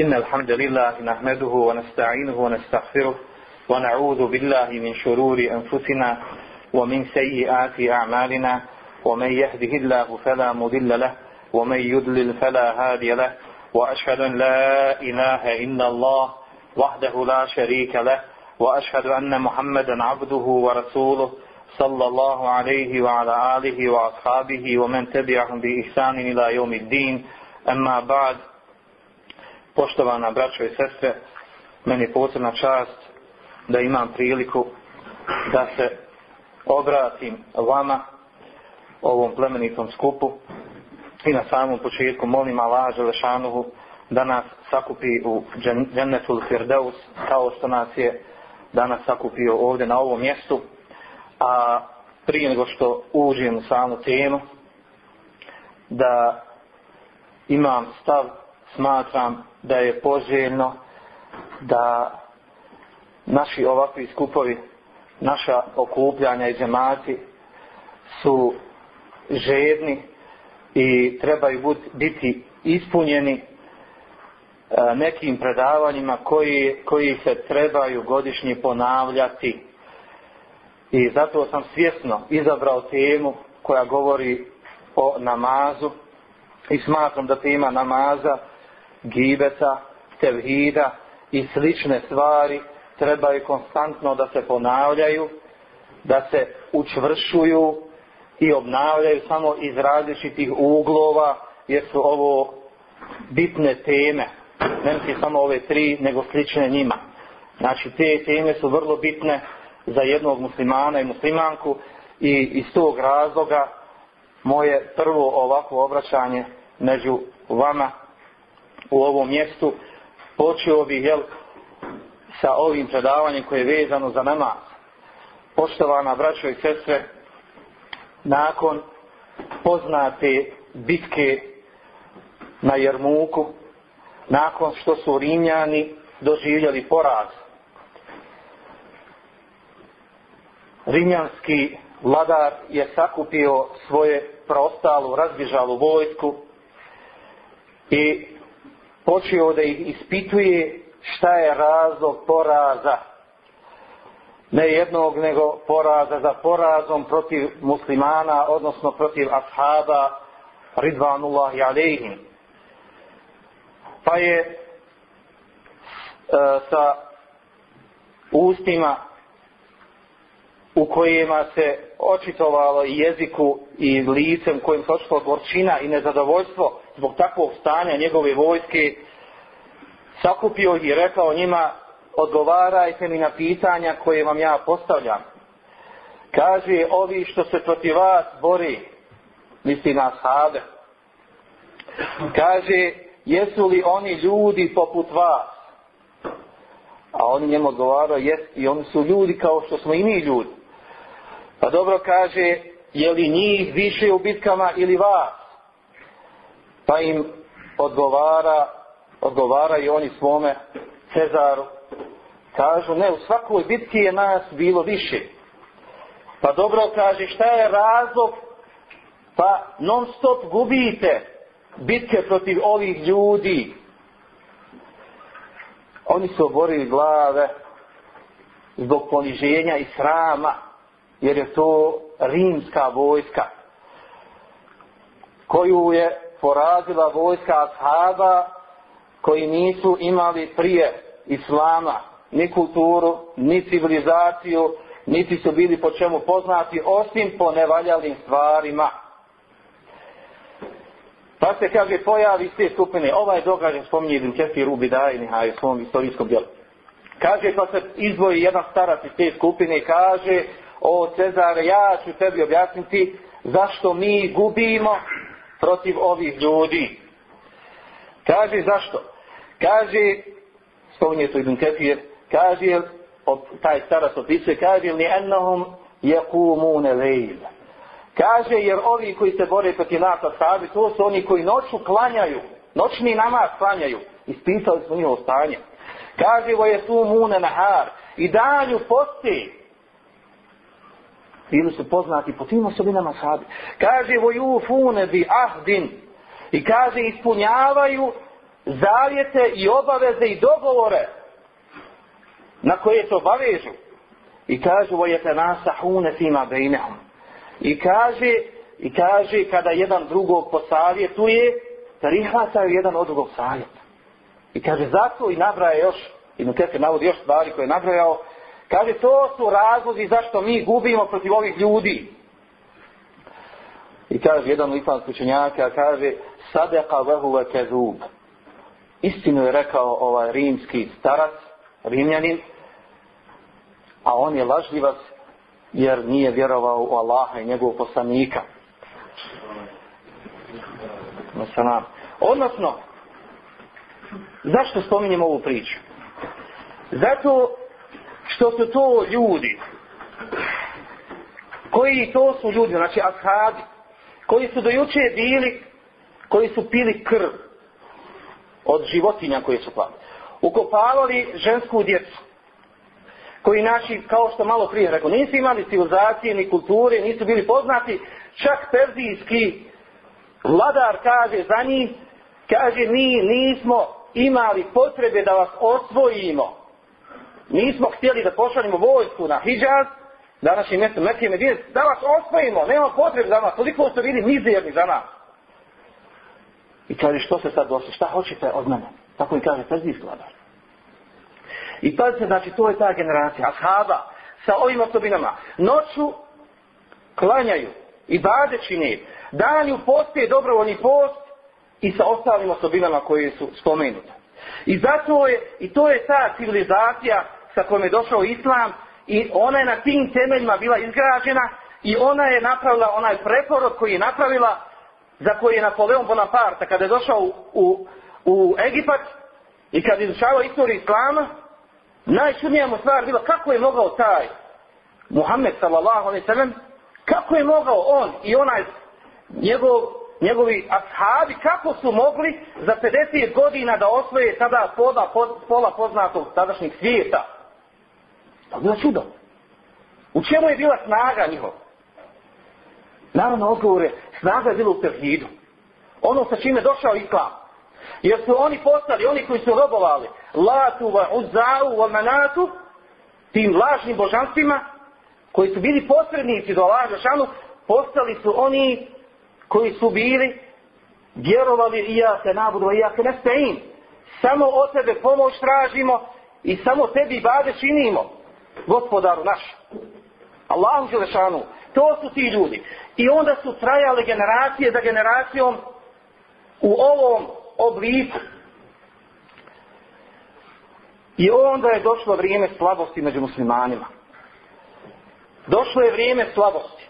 إن الحمد لله نحمده ونستعينه ونستغفره ونعوذ بالله من شرور أنفسنا ومن سيئات أعمالنا ومن يهده الله فلا مضل له ومن يضلل فلا هادي له وأشهد أن لا إله إلا الله وحده لا شريك له وأشهد أن محمدا عبده ورسوله صلى الله عليه وعلى آله وأصحابه ومن تبعهم بإحسان إلى يوم الدين أما بعد poštovana braćo i sestre, meni je posebna čast da imam priliku da se obratim vama ovom plemenitom skupu i na samom početku molim Allah Želešanuhu da nas sakupi u džennetul Firdeus kao što nas je danas sakupio ovdje na ovom mjestu a prije nego što uđem u samu temu da imam stav smatram da je poželjno da naši ovakvi skupovi, naša okupljanja i džemati su žedni i trebaju biti ispunjeni e, nekim predavanjima koji, koji se trebaju godišnji ponavljati. I zato sam svjesno izabrao temu koja govori o namazu i smatram da tema namaza gibeta, tevhida i slične stvari trebaju konstantno da se ponavljaju, da se učvršuju i obnavljaju samo iz različitih uglova, jer su ovo bitne teme. Ne mislim samo ove tri, nego slične njima. Znači, te teme su vrlo bitne za jednog muslimana i muslimanku i iz tog razloga moje prvo ovako obraćanje među vama u ovom mjestu počeo bih jel sa ovim predavanjem koje je vezano za namaz. Poštovana braćo i sestre, nakon poznate bitke na Jermuku, nakon što su Rimljani doživjeli poraz, Rimljanski vladar je sakupio svoje preostalu razbižalu vojsku i počeo da ih ispituje šta je razlog poraza. Ne jednog, nego poraza za porazom protiv muslimana, odnosno protiv ashaba Ridvanullahi alaihim. Pa je e, sa ustima u kojima se očitovalo jeziku i licem kojim se očitovalo gorčina i nezadovoljstvo zbog takvog stanja njegove vojske, sakupio ih i rekao njima, odgovarajte mi na pitanja koje vam ja postavljam. Kaže, ovi što se proti vas bori, misli na sade. Kaže, jesu li oni ljudi poput vas? A oni njemu odgovaraju, jes, i oni su ljudi kao što smo i mi ljudi. Pa dobro kaže, je li njih više u bitkama ili vas? pa im odgovara, odgovara i oni svome Cezaru. Kažu, ne, u svakoj bitki je nas bilo više. Pa dobro, kaže, šta je razlog? Pa non stop gubite bitke protiv ovih ljudi. Oni su oborili glave zbog poniženja i srama, jer je to rimska vojska koju je porazila vojska ashaba koji nisu imali prije islama ni kulturu, ni civilizaciju, niti su bili po čemu poznati osim po nevaljalim stvarima. Pa se kaže pojavi iz te skupine, ovaj događaj spominje Ibn Kefir u Bidaji Nihaj u svom istorijskom djelu. Kaže pa se izvoji jedan starac iz te skupine i kaže o Cezare ja ću tebi objasniti zašto mi gubimo protiv ovih ljudi. Kaže zašto? Kaže, spominje to Ibn Kefir, kaže, od taj starac opisuje, kaže, li ennahum jekumune lejl. Kaže, jer ovi koji se bore protiv nas, sabi, to su oni koji noću klanjaju, noćni namaz klanjaju, ispisali su njihovo stanje. Kaže, vo jesumune nahar, i danju posti, bili su poznati po tim osobinama sahabi. Kaže, voju fune bi ahdin. I kaže, ispunjavaju zavjete i obaveze i dogovore na koje to obavežu. I kaže, voje te nasa hune fima bejnehum. I kaže, i kaže, kada jedan drugog posavjetuje, prihvataju jedan od drugog savjeta. I kaže, zato i nabraje još, i mu navodi još stvari koje je nabrajao, Kaže, to su razlozi zašto mi gubimo protiv ovih ljudi. I kaže jedan islamski učenjaka, kaže, sadeqa vehuve kezub. Istinu je rekao ovaj rimski starac, rimljanin, a on je lažljivac jer nije vjerovao u Allaha i njegovog poslanika. Odnosno, zašto spominjem ovu priču? Zato što su to ljudi koji to su ljudi znači ashabi koji su dojuče bili koji su pili krv od životinja koje su pali ukopavali žensku djecu koji naši, kao što malo prije rekao, nisu imali civilizacije ni kulture, nisu bili poznati, čak perzijski vladar kaže za njih, kaže mi nismo imali potrebe da vas osvojimo. Mi smo htjeli da pošaljimo vojsku na Hidžaz, na našim mjestom Mekije Medine, da vas osvojimo, nema potreb za vas, toliko ste vidi mizirni za nas. I kaže, što se sad došli, šta hoćete od mene? Tako mi kaže, trzni skladar. I pazite, znači, to je ta generacija, ashaba, sa ovim osobinama. Noću klanjaju i bade čine, danju postoje dobrovoljni post i sa ostalim osobinama koje su spomenute. I zato je, i to je ta civilizacija sa kojom je došao islam i ona je na tim temeljima bila izgrađena i ona je napravila onaj preporod koji je napravila za koji je Napoleon Bonaparte kada je došao u, u Egipat i kada je izučavao istoriju islama najčudnija mu stvar bila kako je mogao taj Muhammed sallallahu alaihi sallam kako je mogao on i onaj njegov njegovi ashabi kako su mogli za 50 godina da osvoje tada pola, pola poznatog tadašnjeg svijeta. To je bilo čudo. U čemu je bila snaga njihova? Naravno, odgovor je, snaga je bila u tevhidu. Ono sa čime došao islam. Jer su oni postali, oni koji su robovali, latu, va, uzau, va, manatu, tim lažnim božanstvima, koji su bili posrednici do laža šanu, postali su oni koji su bili, vjerovali i ja se nabudu, i ja se ne stajim. Samo od tebe pomoć tražimo i samo tebi bade činimo gospodaru naš. Allahu Đelešanu. To su ti ljudi. I onda su trajale generacije za generacijom u ovom obliku. I onda je došlo vrijeme slabosti među muslimanima. Došlo je vrijeme slabosti.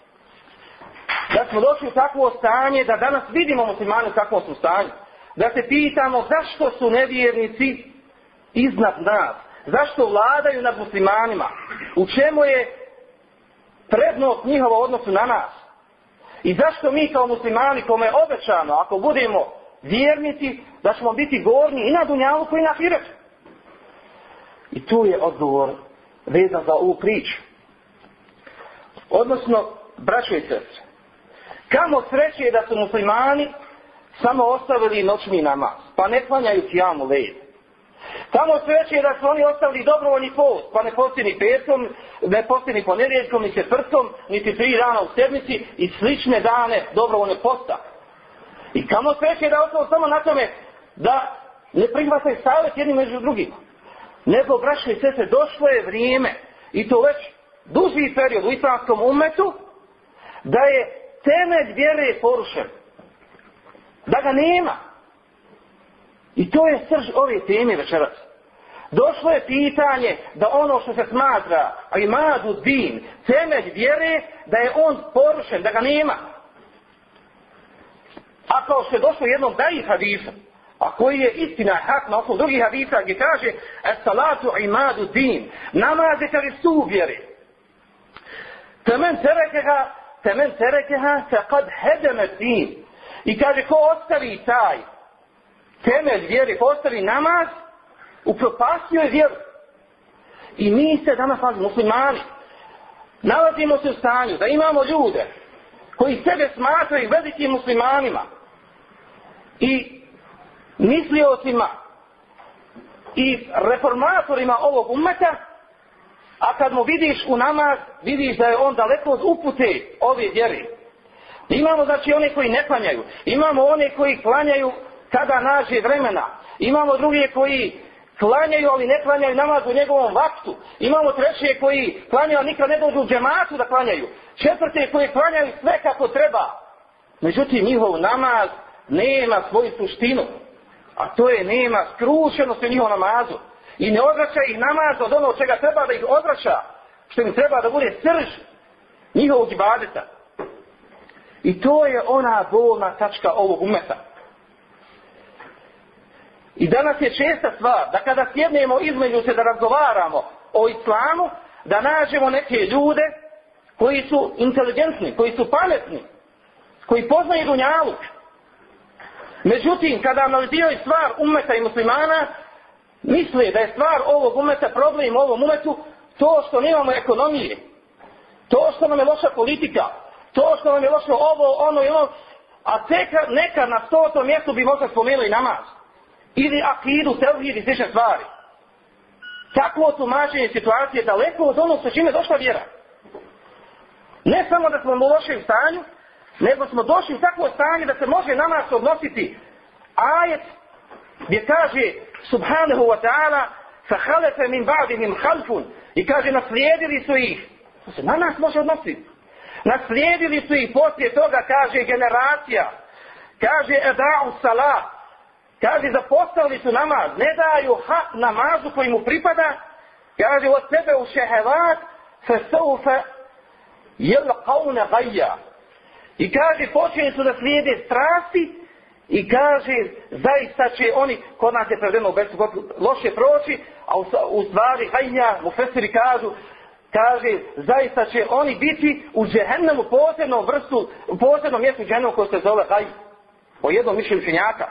Da smo došli u takvo stanje, da danas vidimo muslimani u takvom stanju. Da se pitamo zašto su nevjernici iznad nas. Zašto vladaju nad muslimanima? U čemu je prednost njihova odnosu na nas? I zašto mi kao muslimani, kome je obećano, ako budemo vjernici, da ćemo biti gorni i na dunjalu koji na hiret? I tu je odgovor vezan za ovu priču. Odnosno, braćo i srce, kamo sreće je da su muslimani samo ostavili noćni namaz, pa ne planjaju tijamu vezu. Tamo su veće da su oni ostavili dobrovoljni post, pa ne posti ni petkom, ne posti ni ponedjeljkom, ni četvrtkom, niti tri rana u sedmici i slične dane dobrovoljne posta. I kamo sreće da ostalo samo na tome da ne prihvataju savjet jedni među drugima. Nego, braće i sese, došlo je vrijeme, i to već duži period u islamskom umetu, da je temelj vjere porušen. Da ga nema. I to je srž ove teme večeras. Došlo je pitanje da ono što se smatra imadu din, temelj vjere, da je on porušen, da ga nema. A kao što je došlo jednom da ih hadisom, a koji je istina i hak na osnovu drugih hadisa gdje kaže Esalatu imadu din, namaze kao i su vjere. Temen terekeha, temen terekeha, se kad hedeme din. I kaže ko ostavi taj, temelj vjeri postavi namaz, upropasio je vjeru. I mi se danas fazimo muslimani. Nalazimo se u stanju da imamo ljude koji sebe smatraju velikim muslimanima i misliocima i reformatorima ovog umeta, a kad mu vidiš u namaz, vidiš da je on daleko od upute ove vjeri. Imamo znači one koji ne klanjaju, imamo one koji klanjaju kada nađe vremena. Imamo druge koji klanjaju, ali ne klanjaju namaz u njegovom vaktu. Imamo treće koji klanjaju, ali nikad ne dođu u džematu da klanjaju. Četvrte koji klanjaju sve kako treba. Međutim, njihov namaz nema svoju suštinu. A to je nema skrušenost u njihov namazu. I ne odraća ih namaz od ono čega treba da ih odraća. Što im treba da bude srž njihovog ibadeta. I to je ona bolna tačka ovog umeta. I danas je česta stvar da kada sjednemo između se da razgovaramo o islamu, da nađemo neke ljude koji su inteligentni, koji su pametni, koji poznaju dunjaluk. Međutim, kada analiziraju stvar umeta i muslimana, misle da je stvar ovog umeta problem ovom umetu to što nemamo ekonomije, to što nam je loša politika, to što nam je loša ovo, ono i ono, a teka, neka na stotom mjestu bi možda spomenuli namaz ili akidu, tevhid i sliše stvari. Takvo tumačenje situacije daleko od onog sa čime došla vjera. Ne samo da smo u lošem stanju, nego smo došli u takvo stanje da se može na nas odnositi ajet gdje kaže subhanahu wa ta'ala sa halefe min ba'dihim halfun i kaže naslijedili su ih. To se na nas može odnositi. Naslijedili su ih poslije toga kaže generacija. Kaže eda'u salat kaže zapostavili su namaz, ne daju ha namazu koji mu pripada, kaže od sebe u šehevat, fe soufe jel kaune gajja. I kaže, počeli su da slijede strasti i kaže, zaista će oni, kod nas je prevedeno u loše proći, a u, u stvari hajnja, u fesiri kažu, kaže, zaista će oni biti u džehennemu posebnom vrstu, u posebnom mjestu džehennemu koje se zove haj. O jednom mišljenju činjaka.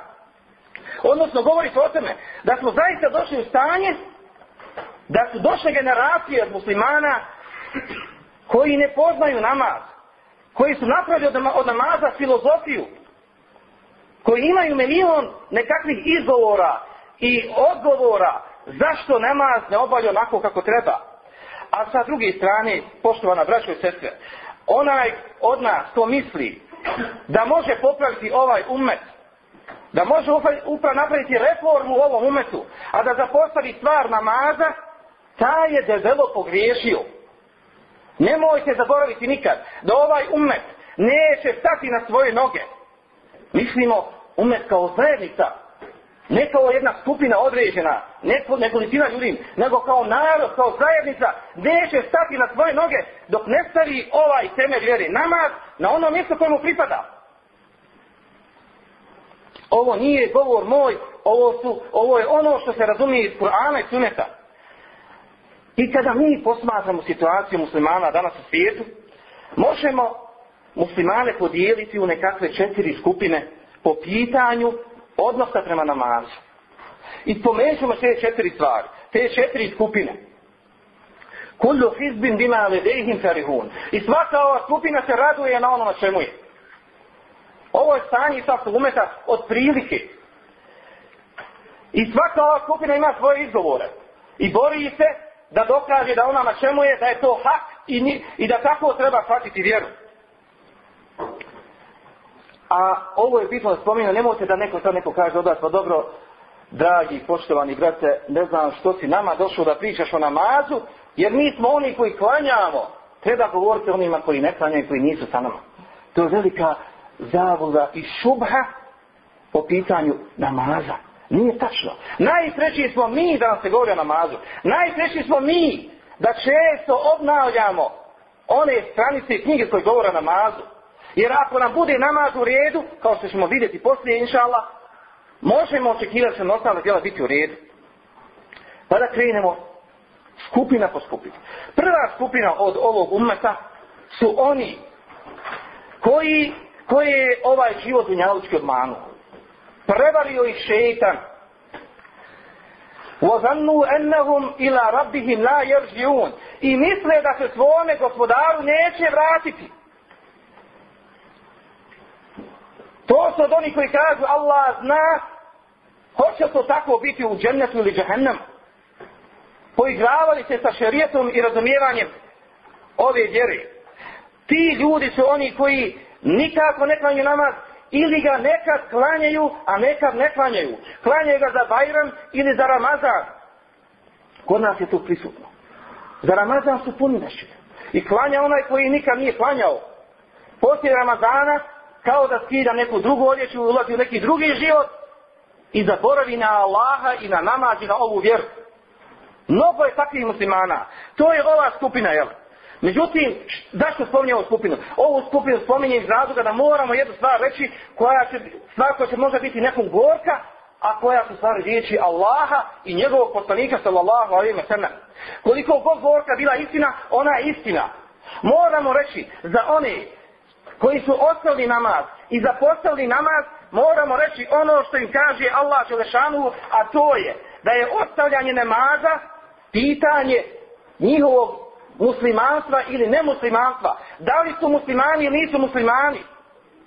Odnosno, govori se o teme da smo zaista došli u stanje da su došle generacije od muslimana koji ne poznaju namaz, koji su napravili od namaza filozofiju, koji imaju milion nekakvih izgovora i odgovora zašto namaz ne obalje onako kako treba. A sa druge strane, poštovana braćo i sestre, onaj od nas to misli da može popraviti ovaj umet, Da može upravo napraviti reformu u ovom umetu, a da zapostavi stvar namaza, ta je debelo pogriješio. Nemojte zaboraviti nikad da ovaj umet neće stati na svoje noge. Mislimo umet kao zajednica, ne kao jedna skupina određena, ne nekolicina ljudi, nego kao narod, kao zajednica, neće stati na svoje noge dok ne stavi ovaj temelj vjeri namaz na ono mjesto kojemu pripada. pripada. Ovo nije govor moj, ovo, su, ovo je ono što se razumije iz Kur'ana i Suneta. I kada mi posmatramo situaciju muslimana danas u svijetu, možemo muslimane podijeliti u nekakve četiri skupine po pitanju odnosa prema namazu. I pomećemo te četiri stvari, te četiri skupine. Kullu hizbin bima vedehim farihun. I svaka ova skupina se raduje na ono na čemu je. Ovo je stanje islamskog umeta od prilike. I svaka ova skupina ima svoje izgovore. I bori se da dokaže da ona na čemu je, da je to hak i, ni, i da tako treba shvatiti vjeru. A ovo je bitno spomenuo, nemojte da neko sad neko kaže od vas, pa dobro, dragi, poštovani brate, ne znam što si nama došao da pričaš o namazu, jer mi smo oni koji klanjamo. Treba govoriti onima koji ne klanjaju, koji nisu sa nama. To je velika zavuda i šubha po pitanju namaza. Nije tačno. Najpreći smo mi da nam se govori o namazu. Najpreći smo mi da često obnavljamo one stranice i knjige koje govore o namazu. Jer ako nam bude namaz u redu, kao što ćemo vidjeti poslije, inšala, možemo očekivati da će ostale djela biti u redu. Pa da krenemo skupina po skupina. Prva skupina od ovog umeta su oni koji koje je ovaj život u njavučki odmanu. Prevario ih šeitan. Uozannu ennehum ila rabbihim la jeržiun. I misle da se svome gospodaru neće vratiti. To su od onih koji kažu Allah zna hoće to tako biti u džennetu ili džahennem. Poigravali se sa šerijetom i razumijevanjem ove vjere. Ti ljudi su oni koji Nikako ne klanju namaz ili ga nekad klanjaju, a nekad ne klanjaju. Klanjaju ga za Bajram ili za Ramazan. Kod nas je to prisutno. Za Ramazan su puni naši. I klanja onaj koji nikad nije klanjao. Poslije Ramazana, kao da skida neku drugu odjeću, ulazi u neki drugi život i zaboravi na Allaha i na namaz i na ovu vjeru. Mnogo je takvih muslimana. To je ova skupina, jel? Međutim, zašto spominje ovu skupinu? Ovu skupinu spominje iz razloga da moramo jednu stvar reći koja će, stvar koja će možda biti nekom gorka, a koja su stvari riječi Allaha i njegovog poslanika sallallahu alaihi wa sallam. Koliko god gorka bila istina, ona je istina. Moramo reći za one koji su ostali namaz i zapostali namaz, moramo reći ono što im kaže Allah Želešanu, a to je da je ostavljanje namaza pitanje njihovog muslimanstva ili nemuslimanstva. Da li su muslimani ili nisu muslimani?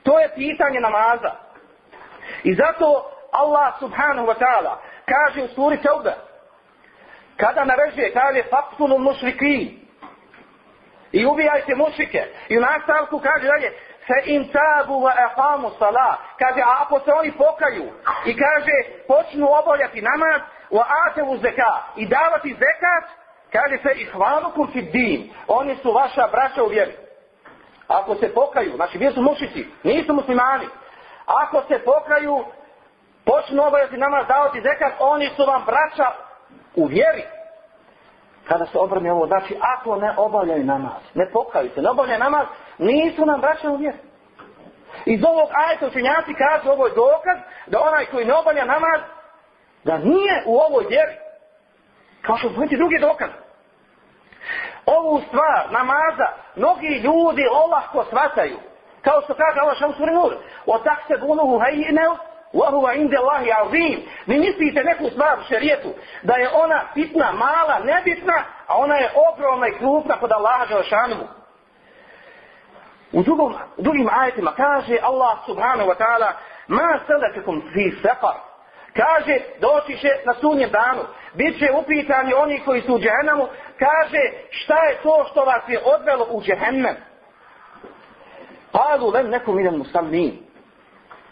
To je pitanje namaza. I zato Allah subhanahu wa ta'ala kaže u suri Tawbe kada naređuje kaže faktunu mušriki i ubijajte mušrike i u nastavku kaže dalje se im tabu wa aqamu sala kaže a ako se oni pokaju i kaže počnu obavljati namaz wa atevu zeka i davati zekat Kaže se i hvalu kurti din. Oni su vaša braća u vjeri. Ako se pokaju, znači bili su mušici, nisu muslimani. Ako se pokaju, počnu obavljati nama davati zekat, oni su vam braća u vjeri. Kada se obrne ovo, znači ako ne obavljaju namaz, ne pokaju se, ne obavljaju namaz, nisu nam braća u vjeri. Iz ovog ajta učenjaci kažu ovo je dokaz da onaj koji ne obavlja namaz, da nije u ovoj vjeri. Kao što su drugi dokaz ovu stvar namaza mnogi ljudi olahko svataju kao što kaže Allah šal suri nur o tak se bunuhu hajinev vahu va inde Allahi azim vi mislite neku stvar u šerijetu da je ona pitna, mala, nebitna a ona je ogromna i krupna kod Allaha Želšanu u drugom, drugim ajetima kaže Allah subhanahu wa ta'ala ma sadakakum fi sefar kaže doći će na sunnjem danu bit će upitani oni koji su u džahenamu kaže šta je to što vas je odvelo u džehennem. Kalu len nekom idem musallim.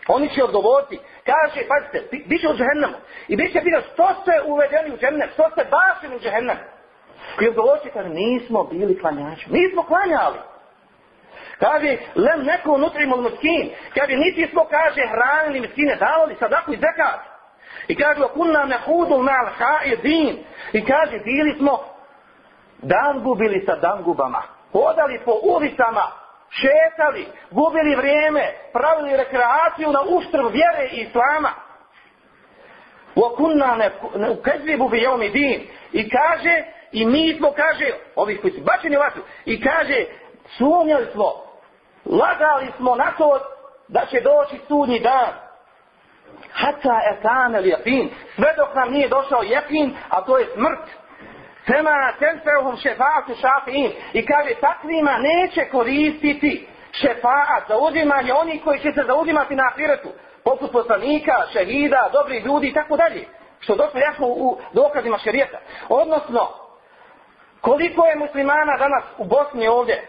Oni će odgovoriti. Kaže, pazite, bit će u džehennemu. I bit će pitao, što ste uvedeni u džehennem? Što ste bašeni u džehennem? I odgovorit će, kaže, nismo bili klanjači. Nismo klanjali. Kaže, len neko unutri imamo miskin. Kaže, niti smo, kaže, hranili miskine, davali sadaku i zekat. I kaže, okunna me hudu na al-ha'idin. I kaže, bili smo dan gubili sa dan gubama, hodali po ulicama, šetali, gubili vrijeme, pravili rekreaciju na uštrb vjere i islama. Wakunna ne ukezbibu bi jomi din. I kaže, i mi smo, kaže, ovih koji su bačeni vasu, i kaže, sumnjali smo, lagali smo na to da će doći sudnji dan. Hata etanel jefin, sve dok nam nije došao jefin, a to je smrt. Sema tenfeuhum šefaatu šafi'in. I kaže, takvima neće koristiti šefaat za uzimanje oni koji će se zauzimati na ahiretu. Poput poslanika, šehida, dobri ljudi i tako dalje. Što došlo jasno u dokazima šerijeta. Odnosno, koliko je muslimana danas u Bosni ovdje,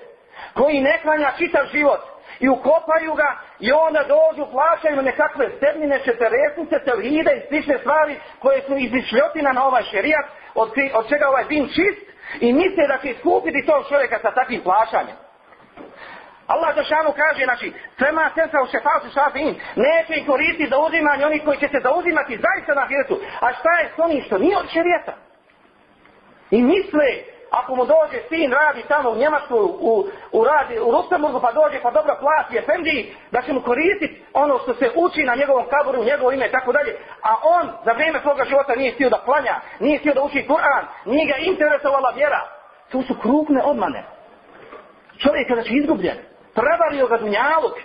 koji ne klanja čitav život i ukopaju ga i onda dođu, plaćaju nekakve sedmine, četiresnice, telhide i slične stvari koje su iz na ovaj šerijat, od, te, od čega ovaj din čist i misle da će iskupiti tog čovjeka sa takvim plaćanjem. Allah za šanu kaže, znači, trema tenca u šefalcu šafin, neće ih koristiti za uzimanje onih koji će se zauzimati zaista na hirtu. A šta je s onim što nije od šerijeta? I misle ako mu dođe sin radi tamo u Njemačku, u, u, radi, u Rusemurgu, pa dođe pa dobro plati Efendiji, da će mu koristiti ono što se uči na njegovom kaboru, u njegovo ime i tako dalje. A on za vrijeme svoga života nije stio da planja, nije stio da uči Kur'an, nije ga interesovala vjera. To su krupne obmane. Čovjek je znači izgubljen. Prevario ga dunjaluk.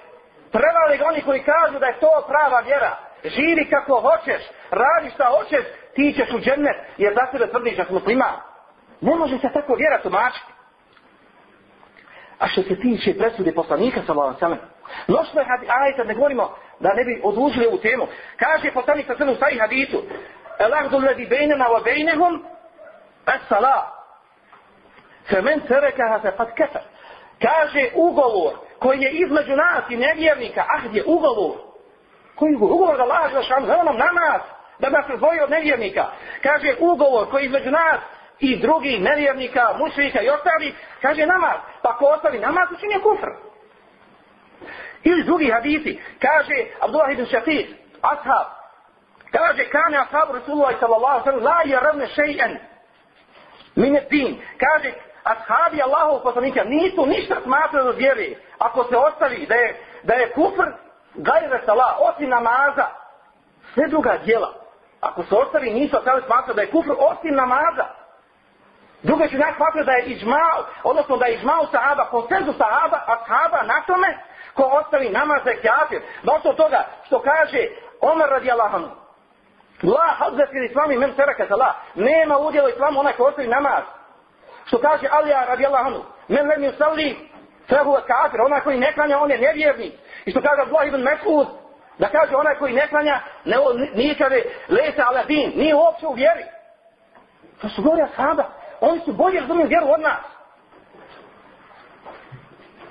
Prevali ga oni koji kažu da je to prava vjera. Živi kako hoćeš, radi šta hoćeš, ti ćeš u džennet, jer za sebe tvrdiš da smo primali. Ne može se tako vjera tumačiti. A što se tiče presude poslanika, sallallahu alaihi sallam, nošno je hadis, ajte, ne govorimo da ne bi odlužili ovu temu. Kaže poslanik sa sallam u sajih hadisu, el ahdu ledi bejnena wa bejnehum, es salah. Femen tereka ha se fat kefer. Kaže ugovor koji je između nas i nevjernika, ahd je ugovor. Koji ugovor? Ugovor da lažeš, a on nam namaz, da nas se zvoji od nevjernika. Kaže ugovor koji je između nas i drugi nevjernika, mušrika i ostali, kaže namaz. Pa ko ostali namaz, učinje kufr. Ili drugi hadisi, kaže Abdullah ibn Shafiq, ashab, kaže kane ashabu Rasulullah sallallahu sallam, la je ravne šeien, mine din, kaže ashabi Allahov poslanika nisu ništa smatrali od vjeri, ako se ostavi da je, da je kufr, gajre salah, osim namaza, sve druga djela, Ako se ostavi, nisu ostali smatrali da je kufr osim namaza. Drugo ću nas da je iđma, odnosno da je iđma sahaba, konsenzu sahaba, a sahaba na tome ko ostavi namaz za kjafir. Došlo toga što kaže Omar radi Allahanu. La hadzatir islami men teraka za la. Nema udjela islamu onaj ko ostavi namaz. Što kaže Alija radi Allahanu. Men lem yusalli trahu od kafir. Onaj koji ne klanja, on je nevjerni. I što kaže Abdullah ibn Mekud. Da kaže onaj koji ne klanja, ne, nije kaže lese aladin. Nije uopće u vjeri. To su gori ashaba. Oni su bolje razumiju vjeru od nas.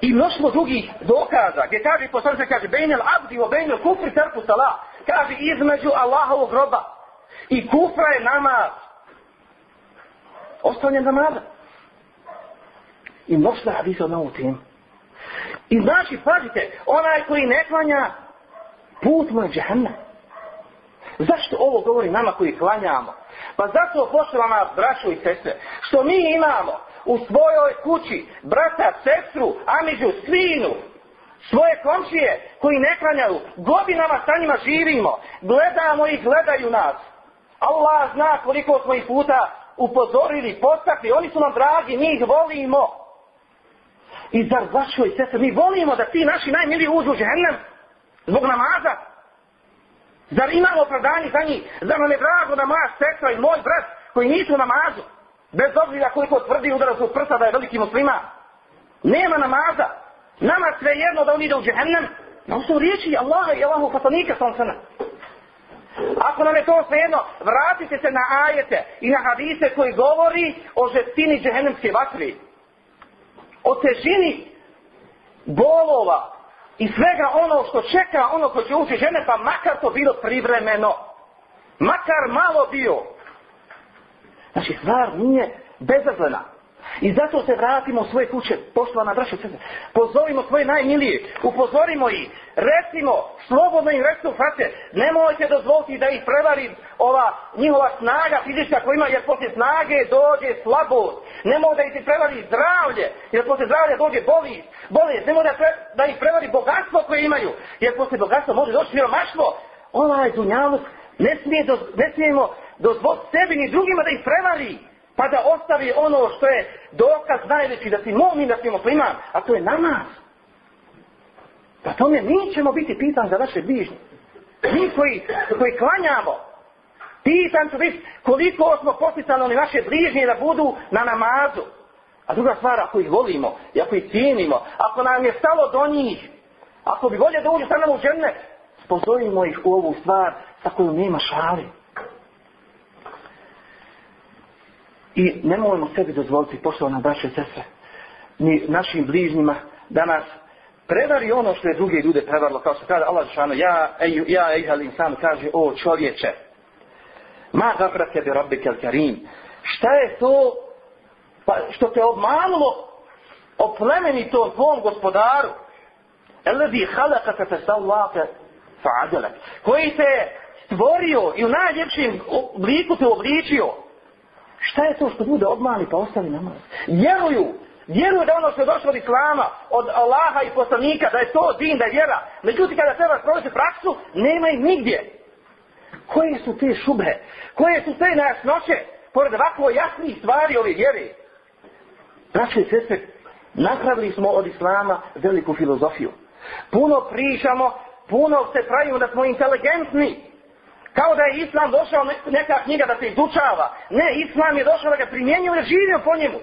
I mnoštvo drugih dokaza, gdje kaže, po sada se kaže, bejnjel abdi o bejnjel kufri terpu sala, kaže, između Allahovog groba i kufra je namaz. Ostalan je namaz. I mnoštvo je hadisa na ovu tim. I znači, pazite, onaj koji ne klanja, put mu je džahanna. Zašto ovo govori nama koji klanjamo? Pa zato pošla nas braću i sestre, što mi imamo u svojoj kući brata, sestru, amiđu, svinu, svoje komšije koji ne klanjaju, godinama sa njima živimo, gledamo i gledaju nas. Allah zna koliko smo ih puta upozorili, postakli, oni su nam dragi, mi ih volimo. I zar zašto i sestre, mi volimo da ti naši najmiliji uđu u džehennem zbog namaza? Zar imamo opravdanje za njih? Zar nam je drago da moja sestra i moj brat koji nisu namazu, bez obzira koliko tvrdi udara su prsa da je veliki muslima, nema namaza. Nama sve jedno da on ide u džehennem, na osnovu riječi Allaha i Allahu poslanika sam sana. Ako nam je to sve jedno, vratite se na ajete i na hadise koji govori o žestini džehennemske vatri. O težini bolova i svega ono što čeka ono ko će ući žene, pa makar to bilo privremeno. Makar malo bio. Znači, stvar nije bezazlena. I zato se vratimo u svoje kuće, poštovana braća i pozovimo svoje najmilije, upozorimo ih, recimo, slobodno im recimo frate, nemojte dozvoliti da ih prevari ova njihova snaga fizička koja ima, jer poslije snage dođe slabost, nemojte da ih prevari zdravlje, jer poslije zdravlje dođe boli, boli, nemojte da, pre, da ih prevari bogatstvo koje imaju, jer poslije bogatstva može doći miromaštvo, ovaj dunjavuk ne, smije do, ne smijemo dozvoliti sebi ni drugima da ih prevari. Pa da ostavi ono što je dokaz najveći da si momin, da si musliman, a to je namaz. Pa to ne, mi ćemo biti pitan za naše bližnje. Mi koji, koji klanjamo, pitan ću biti koliko smo posticali oni naše bližnje da budu na namazu. A druga stvar, ako ih volimo, i ako ih cijenimo, ako nam je stalo do njih, ako bi volje da uđu sa nama u žene, spozovimo ih u ovu stvar sa kojom nema šalim. I ne molimo sebi dozvoliti, poštovana braće i sestre, ni našim bližnjima da nas prevari ono što je druge ljude prevarilo, kao što kaže Allah Žešano, ja, ej, ja, ej, ali sam kaže, o čovječe, ma zapra tebe, rabbi Kelkarim, šta je to pa, što te obmanulo o plemeni to tvom gospodaru, eladi halaka te te stavlate fa'adele, koji te stvorio i u najljepšim obliku te obličio, Šta je to što bude obmani pa ostali namaz? Vjeruju, vjeruju da ono što je došlo od Islama, od Allaha i poslanika, da je to din, da je vjera. Međutim, kada treba provoditi praksu, nema ih nigdje. Koje su te šube? Koje su te najasnoće? Pored ovako jasnih stvari ove vjere. Znači, sestre, napravili smo od Islama veliku filozofiju. Puno prišamo, puno se pravimo da smo inteligentni. Kao da je islam došao neka knjiga da se izučava. Ne, islam je došao da ga primjenio i da živio po njemu.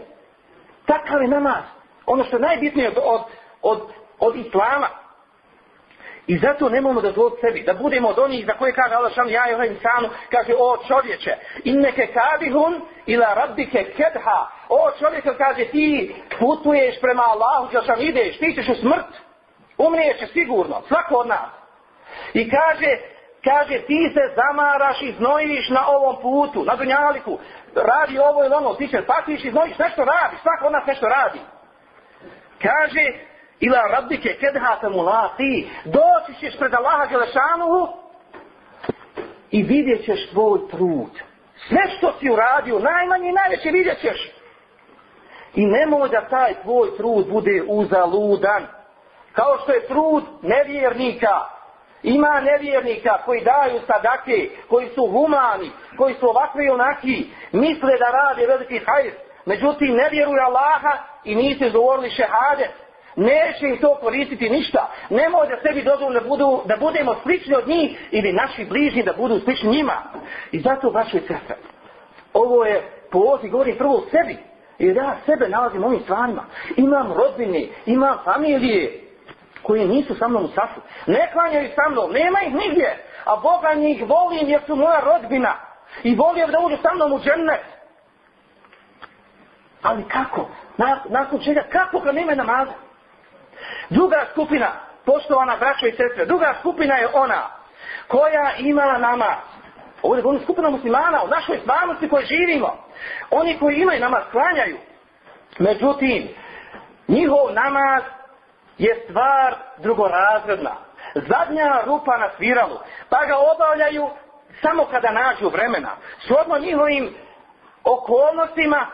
Takav je namaz. Ono što je najbitnije od, od, od, od islama. I zato nemamo da zlo sebi, da budemo od onih za koje kaže Allah šan, ja i ovaj insanu, kaže, o čovječe, in neke kadihun ila rabike kedha, o čovječe, kaže, ti putuješ prema Allahu, kaže, šan, ideš, ti ćeš u smrt, umriješ sigurno, svako od nas. I kaže, kaže ti se zamaraš i znojiš na ovom putu, na dunjaliku, radi ovo ili ono, ti se patiš i znojiš, nešto radi, svako od nas nešto radi. Kaže, ila rabike kedha te mulati, doći ćeš pred Allaha Želešanuhu i vidjet ćeš tvoj trud. Sve što si uradio, najmanje i najveće vidjet ćeš. I nemoj da taj tvoj trud bude uzaludan. Kao što je trud nevjernika, Ima nevjernika koji daju sadake, koji su humani, koji su ovakvi onaki, misle da rade veliki hajs, međutim ne vjeruju Allaha i nisu izgovorili šehade. Neće im to koristiti ništa. Nemoj da sebi dozvom da, budu, da budemo slični od njih ili naši bližni da budu slični njima. I zato vaše crkve. Ovo je poziv, govorim prvo sebi. Jer ja sebe nalazim ovim stvarima. Imam rodbine, imam familije, koji nisu sa mnom u safu. Ne klanjaju sa mnom, nema ih nigdje. A Boga njih volim jer su moja rodbina. I volio da uđu sa mnom u džennet. Ali kako? Na, nakon čega? Kako kad nema namaza? Druga skupina, poštovana braćo i sestre, druga skupina je ona koja imala namaz. Ovo je govorim skupina muslimana, u našoj stvarnosti koje živimo. Oni koji imaju namaz, klanjaju. Međutim, njihov namaz je stvar drugorazredna. Zadnja rupa na sviralu, pa ga obavljaju samo kada nađu vremena. Svodno njihovim okolnostima,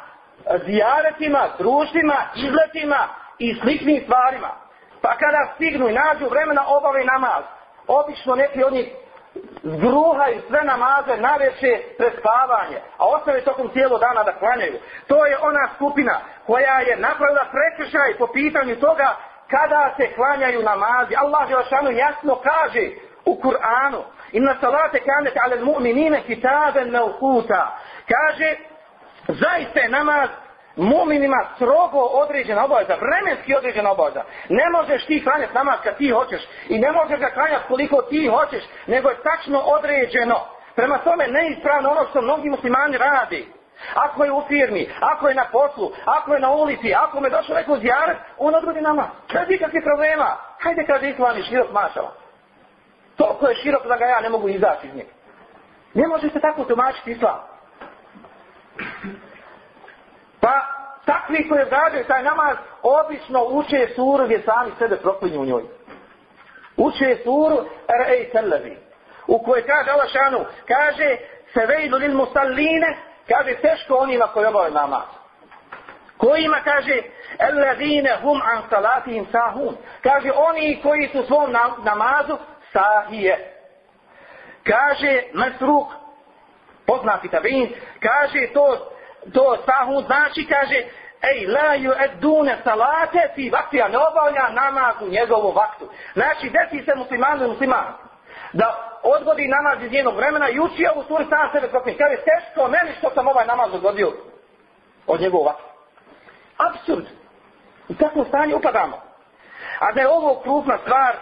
zijaretima, društvima, izletima i sličnim stvarima. Pa kada stignu i nađu vremena, obave namaz. Obično neki oni zgruhaju sve namaze na veće prespavanje, a ostave tokom cijelo dana da klanjaju. To je ona skupina koja je napravila prekršaj po pitanju toga kada se klanjaju namazi. Allah Želšanu jasno kaže u Kur'anu. Inna salate kanet ale mu'minine kitaben na Kaže, zaista je namaz mu'minima strogo određena obaveza, vremenski određena obaveza. Ne možeš ti klanjati namaz kad ti hoćeš i ne možeš ga klanjati koliko ti hoćeš, nego je tačno određeno. Prema tome neispravno ono što mnogi muslimani radi. Ako je u firmi, ako je na poslu, ako je na ulici, ako me došao neko zjarat, on odgodi nama. Kad nikakvi problema, hajde kaže Islam i širok mašala. Toliko je širok da ga ja ne mogu izaći iz njega. Ne može se tako tumačiti Islam. Pa, takvi koji odgađaju taj namaz, obično uče suru gdje sami sebe proklinju u njoj. Uče suru R.A. Tellevi, u kojoj kaže Allah šanu, kaže, se vejdu lil musalline, kaže teško onima koji obave namaz. Kojima kaže ellezine hum an salatihim sahun. Kaže oni koji su svom namazu sahije. Kaže Mesruk, poznati tabin, kaže to, to sahun znači kaže Ej, la ju et dune salate fi vakti, a ne obavlja namaz u njegovu vaktu. Znači, desi se musliman, musliman, da odgodi namaz iz njenog vremena i uči ovu suru sam sebe proklin. Kaže, teško meni što sam ovaj namaz odgodio od njegova. Absurd. U takvom stanju upadamo. A da je ovo krupna stvar,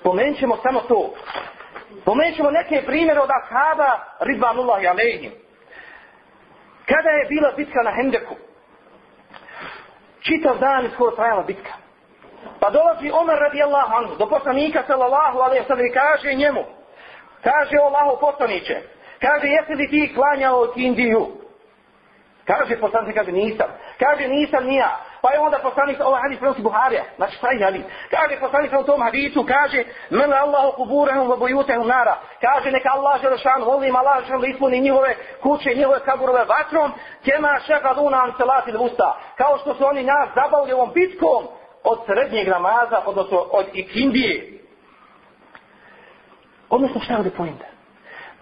spomenut ćemo samo to. Spomenut ćemo neke primjere od Ashaba Ridvanullahi Aleyhim. Kada je bila bitka na Hendeku, čitav dan iz koja trajala bitka. Pa dolazi Omer radijallahu anhu do poslanika sallallahu alaihi sallam i kaže njemu, kaže o Allahu poslaniće, kaže jesi li ti klanjao Indiju? Kaže poslanik, kaže nisam. Kaže nisam nija. Pa je onda poslanik, ovo ovaj hadis prenosi Buharija, znači taj hadis. Kaže poslanik u tom hadisu, kaže, mene Allahu kuburehum va bojutehum nara. Kaže, neka Allah želešan, volim Allah želešan, ispuni njihove kuće, njihove kaburove vatrom, kema šeha duna an salatil usta. Kao što su oni nas zabavljavom bitkom, od srednjeg namaza, odnosno od ikindije. Odnosno šta je ovdje pojenta?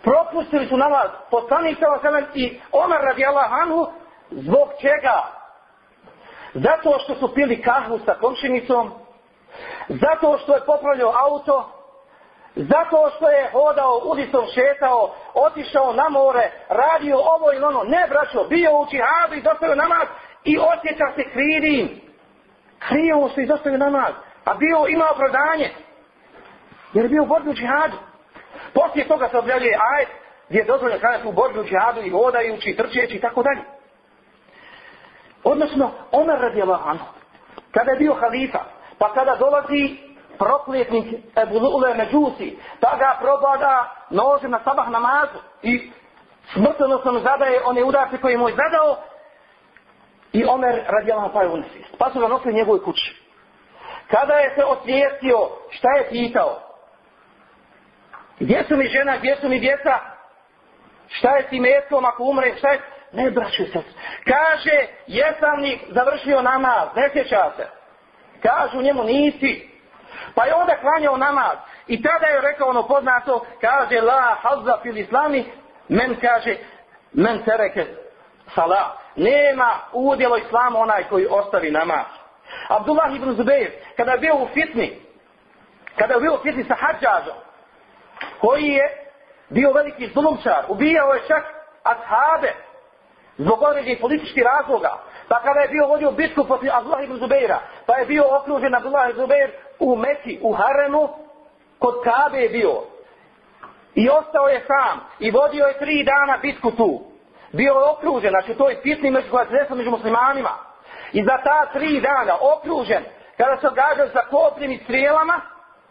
Propustili su namaz poslanik sa vasemem i Omar radi Allah Anhu zbog čega? Zato što su pili kahvu sa komšinicom, zato što je popravljao auto, zato što je hodao ulicom, šetao, otišao na more, radio ovo ili ono, ne braćo, bio u čihadu i dostavio namaz i osjeća se krivim. Krijeo se i zastavio namaz. A bio ima opravdanje. Jer je bio u borbi u džihadu. Poslije toga se objavljuje ajet gdje je dozvoljeno kranjati u borbi u džihadu i hodajući, trčeći i tako dalje. Odnosno, Omer radi Allah kada je bio halifa, pa kada dolazi prokletnik Ebu Lule Međusi, pa ga probada nožem na sabah namazu i smrtenostom zadaje one udarce koje mu je zadao, i Omer radijala na pravi unesvijest. Pa su ga nosili njegove kući. Kada je se osvijestio, šta je pitao? Gdje su mi žena, gdje su mi djeca? Šta je ti metkom ako umre, šta je... Ne, braću se. Kaže, jesam li završio namaz, ne sjeća se. Kažu njemu, nisi. Pa je onda klanjao namaz. I tada je rekao ono poznato, kaže, la hazza fil islami, men kaže, men tereke sala. Nema udjelo islama onaj koji ostavi namaz. Abdullah ibn Zubeir, kada je bio u fitni, kada je bio u fitni sa hađažom, koji je bio veliki zlumčar, ubijao je čak ashabe, zbog određenih političkih razloga, pa kada je bio vodio bitku protiv Abdullah ibn Zubeira, pa je bio okružen Abdullah ibn Zubeir u Meki, u Harenu, kod Kabe je bio. I ostao je sam i vodio je tri dana bitku tu bio je okružen, znači to je pisni mrtvi koja se među muslimanima. I za ta tri dana okružen, kada se gađa za kopljim i strijelama,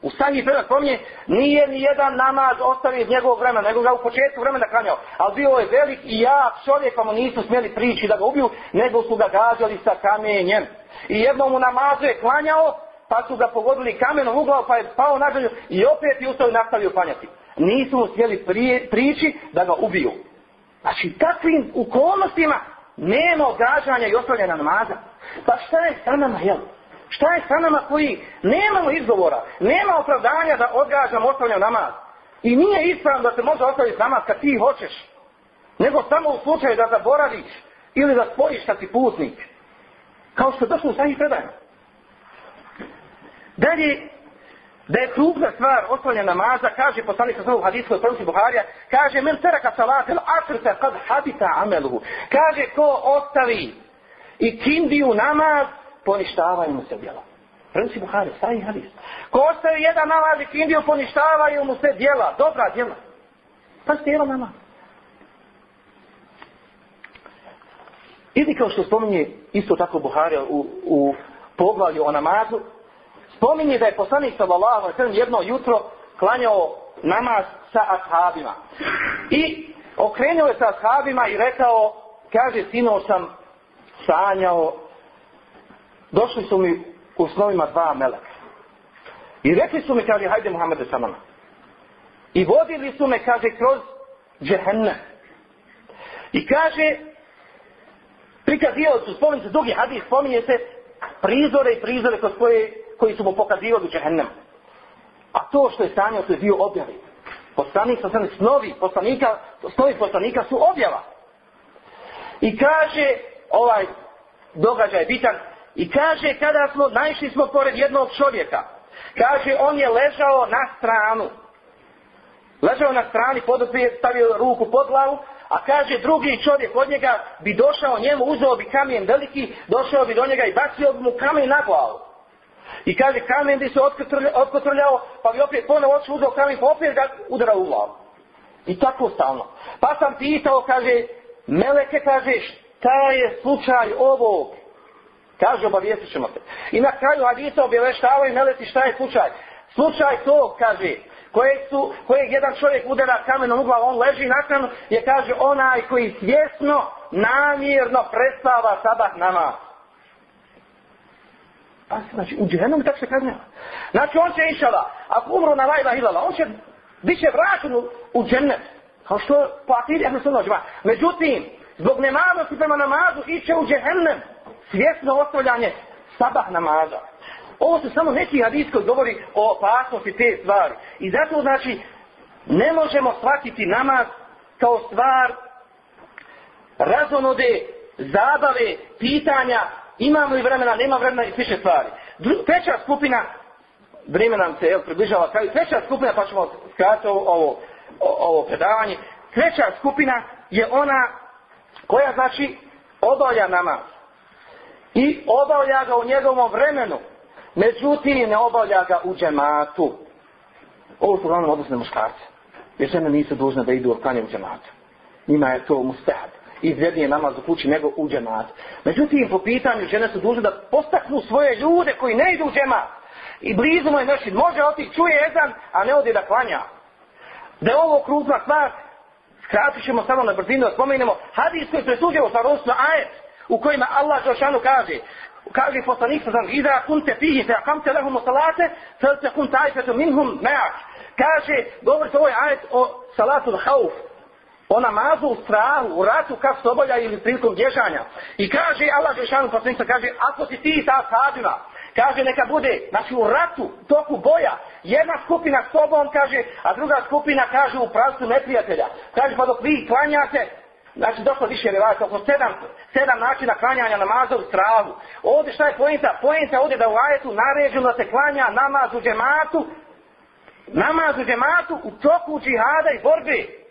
u sanji prvi pomnije, nije ni jedan namaz ostavio iz njegovog vremena, nego ga u početku vremena kanjao. Ali bio je velik i ja, čovjek, pa mu nisu smjeli prići da ga ubiju, nego su ga gađali sa kamenjem. I jednom mu namazu je klanjao, pa su ga pogodili kamenom u glavu, pa je pao na i opet je ustao i nastavio klanjati. Nisu mu smjeli prije, prići da ga ubiju. Znači, takvim ukolnostima nema ograđanja i ostavljanja namaza. Pa šta je sa nama, jel? Šta je sa nama koji nemamo izgovora, nema opravdanja da odgađamo ostavljanje namaz? I nije ispravno da se može ostaviti namaz kad ti hoćeš, nego samo u slučaju da zaboraviš ili da spojiš kad si putnik. Kao što je došlo u sajih predajama. Dalje, da je krupna stvar osvanja namaza, kaže poslanik sa u hadisku od prvosti Buharija, kaže, men teraka salat el asrta kad habita ameluhu. Kaže, ko ostavi i kindiju namaz, poništavaju mu se djela. Prvosti Buharija, stavi hadis. Ko ostavi jedan namaz i kindiju, poništavaju mu se djela, dobra djela. Pa ste jela namaz. Ili kao što spominje isto tako Buharija u, u poglavlju o namazu, spominje da je poslanik sallallahu alejhi ve sellem jedno jutro klanjao namaz sa ashabima. I okrenuo je sa ashabima i rekao, kaže, sino sam sanjao, došli su mi u snovima dva meleka. I rekli su mi, kaže, hajde Muhammede sa mama. I vodili su me, kaže, kroz džehenne. I kaže, prikazio su, spominje se, drugi hadis, spominje se, prizore i prizore kroz koje koji su mu pokazivali u džehennemu. A to što je sanio, to je bio objavi. Poslanik sa sanio, snovi poslanika, snovi poslanika su objava. I kaže, ovaj događaj je bitan, i kaže, kada smo, najšli smo pored jednog čovjeka, kaže, on je ležao na stranu. Ležao na strani, podupio, stavio ruku pod glavu, a kaže, drugi čovjek od njega bi došao njemu, uzeo bi kamijen veliki, došao bi do njega i bacio bi mu kamijen na glavu. I kaže, kamen bi se otkotrljao, pa bi opet ponovo oči udao kamen, pa opet ga udara u glavu. I tako stalno. Pa sam pitao, kaže, Meleke, kaže, šta je slučaj ovog? Kaže, obavijestit ćemo te. I na kraju Hadisa obještavaju Meleci šta je slučaj. Slučaj to, kaže, koje su, koje jedan čovjek udara kamenom u glavu, on leži na kranu, je, kaže, onaj koji svjesno, namjerno prestava sabah namaz. Pa znači u džehennem tak se kažnjava. Znači on će išala, ako umro na lajla hilala, on će biće vraćen u džennet. Kao što po akidi ehlu sunnu džema. Međutim, zbog nemadosti prema namazu iće u džehennem svjesno ostavljanje sabah namaza. Ovo su samo neki hadis koji govori o opasnosti te stvari. I zato znači ne možemo shvatiti namaz kao stvar razonode, zabave, pitanja imamo li vremena, nema vremena i sliše stvari. Dru, treća skupina, vrijeme nam se jel, približava, kaj, treća skupina, pa ćemo skrati ovo, ovo, ovo predavanje, treća skupina je ona koja znači obavlja namaz i obavlja ga u njegovom vremenu, međutim ne obavlja ga u džematu. Ovo su uglavnom odnosne muškarce, jer žene nisu dužne da idu u kanje u džematu. Njima je to mustahad izrednije namaz u kući nego u džemat. Međutim, po pitanju žene su dužne da postaknu svoje ljude koji ne idu u džemat. I blizu mu je mešin. Može otići, čuje jedan, a ne odi da klanja. Da je ovo kruzna stvar, skratit ćemo samo na brzinu da spomenemo hadis koji presuđe u starostno ajet u kojima Allah Đošanu kaže kaže poslanik sa zanim iza kunte fihi fe akamte lehum o salate fel te kun tajfetu minhum meak kaže, govori se ovaj ajet o salatu l'hauf o namazu u strahu, u ratu, kad se obolja ili prilikom dježanja. I kaže Allah Žešanu poslanica, kaže, ako si ti sa sadima, kaže, neka bude, znači u ratu, toku boja, jedna skupina s tobom, kaže, a druga skupina, kaže, u pravstvu neprijatelja. Kaže, pa dok vi klanjate, znači, dosta više ne vajate, oko sedam, sedam načina klanjanja namaza u strahu. Ovdje šta je pojenta? Pojenta ovdje da u ajetu naređeno da se klanja namaz u džematu, namaz u džematu u toku džihada i borbe.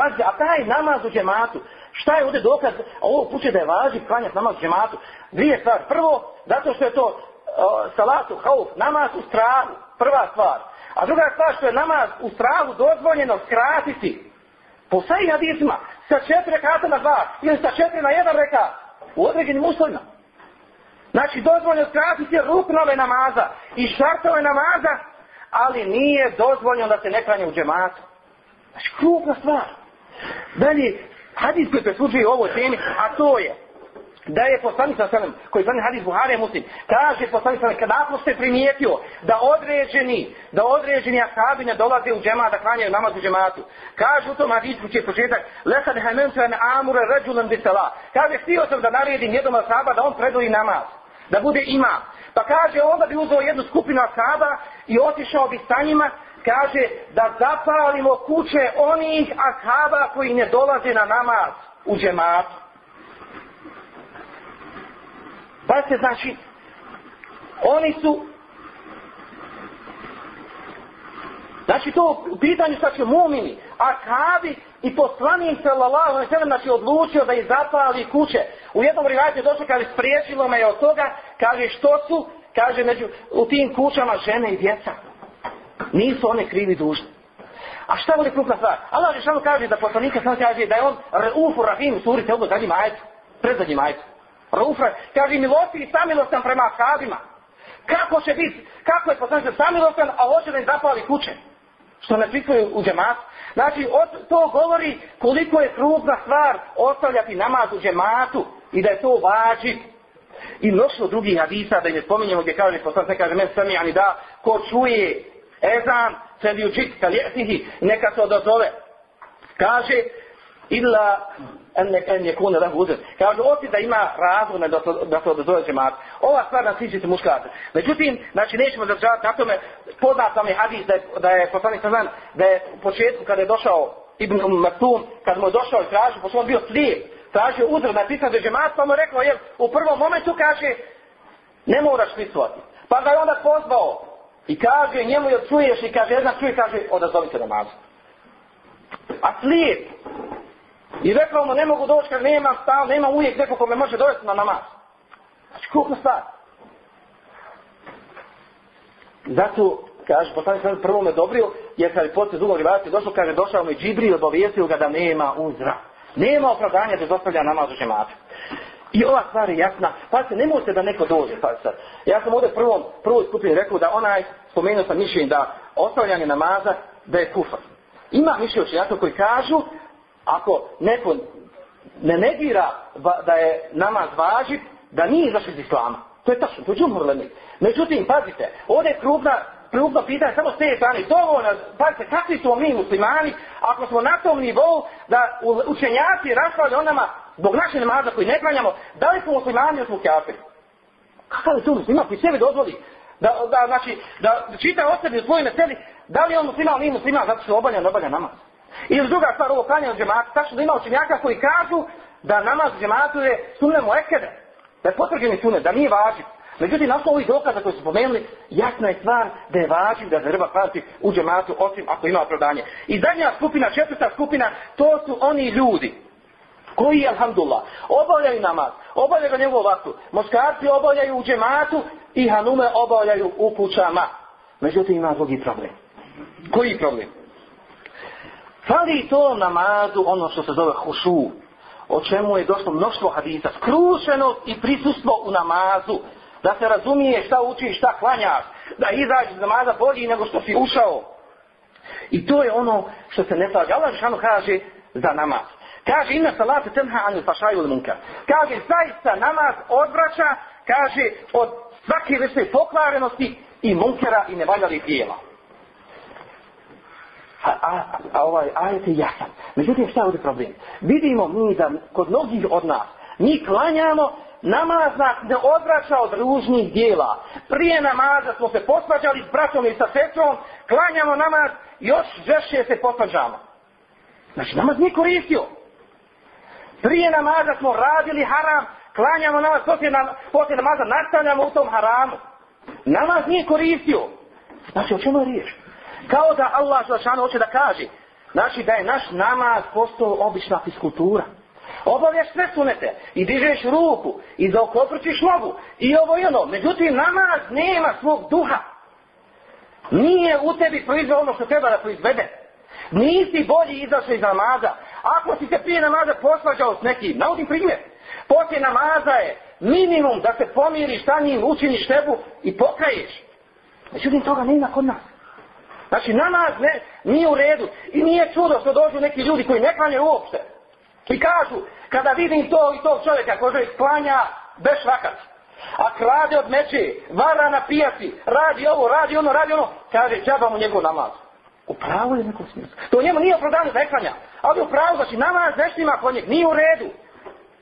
Pazite, a taj namaz u džematu, šta je ovdje dokaz, ovo puće da je važi klanjati namaz u džematu? Dvije stvari. Prvo, zato što je to o, salatu, hauf, namaz u strahu, prva stvar. A druga stvar što je namaz u strahu dozvoljeno skratiti. Po svej hadisima, sa četiri rekata na dva, ili sa četiri na jedan reka, u određenim uslovima. Znači, dozvoljeno skratiti ruknove namaza i šartove namaza, ali nije dozvoljeno da se ne klanje u džematu. Znači, krupna stvar. Dalje, hadis koji preslučuje ovo temi, a to je, da je poslanik sa sanem, koji zvani hadis Buhare Muslim, kaže poslanik sa sanem, kada ako ste primijetio da određeni, da određeni ashabine dolaze u džema, da klanjaju namaz u džematu, kaže u tom hadisu će početak, lesad hamentu an amure ređulam bisala, kaže, htio sam da naredim jednom ashaba da on predoji namaz, da bude imam. Pa kaže, onda bi uzeo jednu skupinu ashaba i otišao bi sa njima, kaže da zapalimo kuće onih ashaba koji ne dolaze na namaz u džemat. Pa se znači, oni su, znači to u pitanju sa će mumini, ashabi i poslanim se lalahu i sebe, znači odlučio da ih zapali kuće. U jednom rivajtu je došlo, kaže, spriječilo me je od toga, kaže, što su, kaže, među, u tim kućama žene i djeca. Nisu one krivi dužni. A šta voli krupna stvar? Allah je šalno kaže da poslanika sam kaže da je on Raufu Rahim suri te ovo zadnji majec, predzadnji majec. Rauf kaže milosti i samilostan prema ashabima. Kako će biti, kako je poslanik samilostan, a hoće da im zapali kuće. Što ne pripuje u džemat. Znači, od, to govori koliko je krupna stvar ostavljati namaz u džematu i da je to vađi. I mnoštvo drugih hadisa da ne spominjemo gdje kaže poslanik, kaže, men sami ani da, ko čuje ezan fel yujit fel yatihi neka to dozove kaže illa an kan yakuna lahu udhr kaže oti da ima razume da to da to dozove džemat ova stvar na sisi muškarca međutim znači nećemo zadržavati na tome poznat nam je hadis da je, da je poslanik sallallahu alejhi da je u početku kada je došao Ibn Maktum, kad mu je došao i tražio, pošto on bio slijep, tražio udr na pisanje džemata, pa mu je rekao, jer u prvom momentu kaže, ne moraš pisovati. Pa ga je onda pozvao, I kaže njemu joj čuješ i kaže jedna čuje kaže odazovite namazu. A slijep. I rekao mu ne mogu doći kad nema stav, nema uvijek neko ko me može dovesti na namaz. Znači kukno stav. Zato kaže, po sami prvo me dobrio, jer kad je poslije dugo rivajati došlo, kaže, došao me Džibri i obavijesio ga da nema uzra. Nema opravdanja da zostavlja namaz u žematu. I ova stvar je jasna. Pa se ne možete da neko dođe. Pa sad. Ja sam ovdje prvom, prvoj skupini rekao da onaj, spomenuo sam mišljen da ostavljanje namaza da je kufar. Ima mišljen učenjaka koji kažu ako neko ne negira da je namaz važit, da nije izašao iz islama. To je tačno, to je džumurleni. Međutim, pazite, ovdje je krupna Prvukno pitanje, samo ste strane, dovoljno, pazite, kakvi smo mi muslimani, ako smo na tom nivou da učenjaci raspravljaju o nama, zbog naše namaza koji ne klanjamo, da li smo muslimani ili smo kafiri? Kakav je to musliman koji sebi dozvoli da, da, znači, da čita o sebi u svojim meseli, da li je on musliman ili nije musliman, zato što obavlja, ne obavlja namaz. Ili druga stvar, ovo klanjanje džematu, tako da ima učenjaka koji kažu da namaz džematu je sunne mu ekede, da je potvrđeni sunne, da nije važiv. Međutim, na osnovu ovih dokaza koje su pomenuli, jasna je stvar da je važiv da treba klanjati u džematu, osim ako ima opravdanje. I zadnja skupina, četvrta skupina, to su oni ljudi, koji je alhamdulillah, obavljaju namaz, obavljaju ga njegovu vaktu, moskarci obavljaju u džematu i hanume obavljaju u kućama. Međutim ima drugi problem. Koji problem? Fali to namazu ono što se zove hušu, o čemu je došlo mnoštvo hadisa, skrušenost i prisustvo u namazu, da se razumije šta učiš, šta klanjaš, da izađeš iz namaza bolji nego što si ušao. I to je ono što se ne slađa. Allah Žešanu kaže za namaz. Kaže, ina salata tenha an fašaju ili munka. Kaže, zaista namaz odvraća, kaže, od svake vrste pokvarenosti i munkera i nevaljali dijela. A, a, a ovaj ajet je jasan. Međutim, šta je ovdje problem? Vidimo mi da kod mnogih od nas mi klanjamo namaz nas ne odvraća od ružnih dijela. Prije namaza smo se posvađali s bratom i sa sestrom, klanjamo namaz, još žešće se posvađamo. Znači, namaz nije koristio. Prije namaza smo radili haram, klanjamo namaz, poslije, nam, poslije namaza nastavljamo u tom haramu. Namaz nije koristio. Znači, o čemu je riječ? Kao da Allah Zalašanu hoće da kaže, znači da je naš namaz postao obična fiskultura. Obavljaš sve sunete i dižeš ruku i zaokoprčiš nogu i ovo i ono. Međutim, namaz nema svog duha. Nije u tebi proizve ono što treba da proizvede. Nisi bolji izašao iz namaza. Ako si se prije namaza posvađao s nekim, naudim primjer. Poslije namaza je minimum da se pomiriš sa njim, učiniš tebu i pokraješ. Međutim, toga nema kod nas. Znači, namaz ne, nije u redu. I nije čudo što dođu neki ljudi koji ne klanjaju uopšte. I kažu, kada vidim to i tog čovjeka koji želi klanja, bez švakat. A krade od meče, vara na pijaci, radi ovo, radi ono, radi ono, kaže, džabam u njegov namaz. U pravu je nekom smislu. To njemu nije opravdanje za ekranja. Ali u pravu, znači namaz nešto ima kod njeg, nije u redu.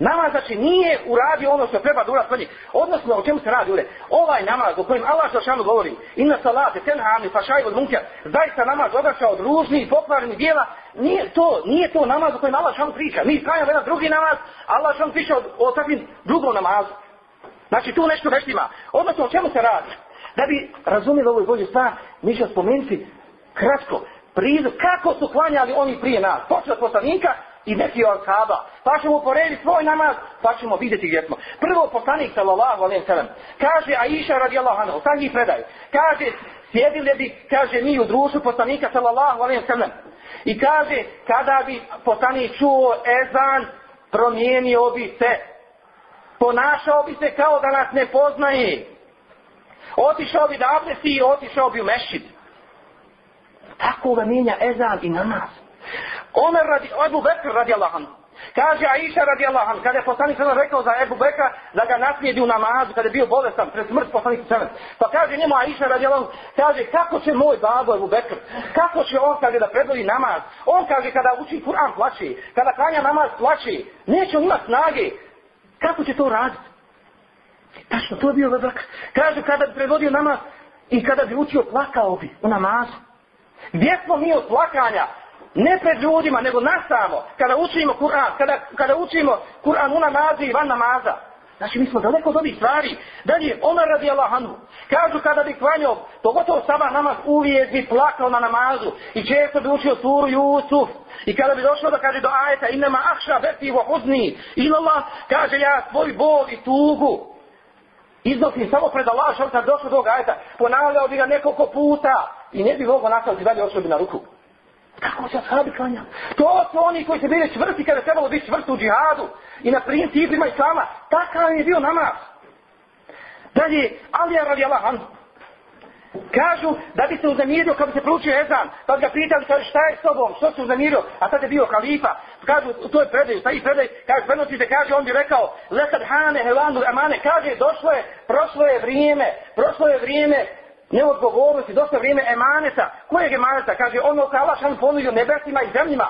Namaz znači nije uradio ono što treba da uradio kod njeg. Odnosno, o čemu se radi ure? Ovaj namaz o kojem Allah Žešanu govori, inna salate, ten hamni, fašaj od munker, zaista namaz odraša od ružnih, pokvarnih dijela, nije to, nije to namaz o kojem Allah Žešanu priča. Mi izgledamo jedan drugi namaz, Allah Žešanu priča o, o takvim drugom namazu. Znači tu nešto nešto ima. Odnosno, o čemu se radi? Da bi razumijeli ovo i bolje stvar, mi ćemo spomenuti kratko, prizu, kako su klanjali oni prije nas, počeo od poslanika i neki od kaba. Pa ćemo uporediti svoj namaz, pa ćemo vidjeti gdje smo. Prvo poslanik, sallallahu alaihi sallam, kaže Aisha radijallahu anhu, sad njih predaj, kaže, sjedili bi, kaže, mi u društvu poslanika, sallallahu alaihi sallam, i kaže, kada bi poslanik čuo ezan, promijenio bi se, ponašao bi se kao da nas ne poznaje, otišao bi da abdesi i otišao bi u mešidu. Tako ga mijenja ezan i namaz. Omer radi, Ebu Bekr radi Allahan. Kaže Aisha radi Allahan, kada je poslanik sada rekao za Ebu Bekra da ga naslijedi u namazu, kada je bio bolestan, pred smrt poslanik sada. Pa kaže njemu Aisha radi Allahan, kaže kako će moj babo Ebu Bekr, kako će on kaže da predvodi namaz. On kaže kada uči Kur'an plaći, kada klanja namaz plaći, neće on imati snage. Kako će to raditi? Tačno, to je bio Ebu Bekr. Kaže kada bi predvodio namaz, I kada bi učio, plakao bi u namazu. Gdje smo mi od plakanja? Ne pred ljudima, nego nas samo. Kada učimo Kur'an, kada, kada učimo Kur'an u namazi i van namaza. Znači, mi smo daleko od ovih stvari. Dalje, Omer radi Allahanu. Kažu kada bi klanio, pogotovo sama namaz, uvijek bi plakao na namazu. I često bi učio suru Jusuf. I kada bi došlo da kaže do ajeta, inama ahša beti vo huzni. Ilala, kaže ja svoj bol i tugu. Iznosim samo pred Allah, što sam došao do ovog ajeta. Ponavljao bi ga nekoliko puta i ne bi mogao nastaviti dalje osobi na ruku. Kako se ashabi klanja? To su oni koji se bili čvrsti kada je trebalo biti čvrsti u džihadu i na principima i sama. Takav je bio namaz. Dalje, Ali je radi Allah, Kažu da bi se uznamirio kad bi se pručio Ezan. Pa ga pitali kaže, šta je s tobom, što se uznamirio, a sad je bio kalifa. Kažu, to je predaj, taj predaj, kaže, prenosi se, kaže, on bi rekao, lesad hane, helandu, amane, kaže, došlo je, prošlo je vrijeme, prošlo je vrijeme neodgovornosti, dosta vrijeme emaneta. Kojeg emaneta? Kaže, ono koje Allah šan ponudio nebesima i zemljima.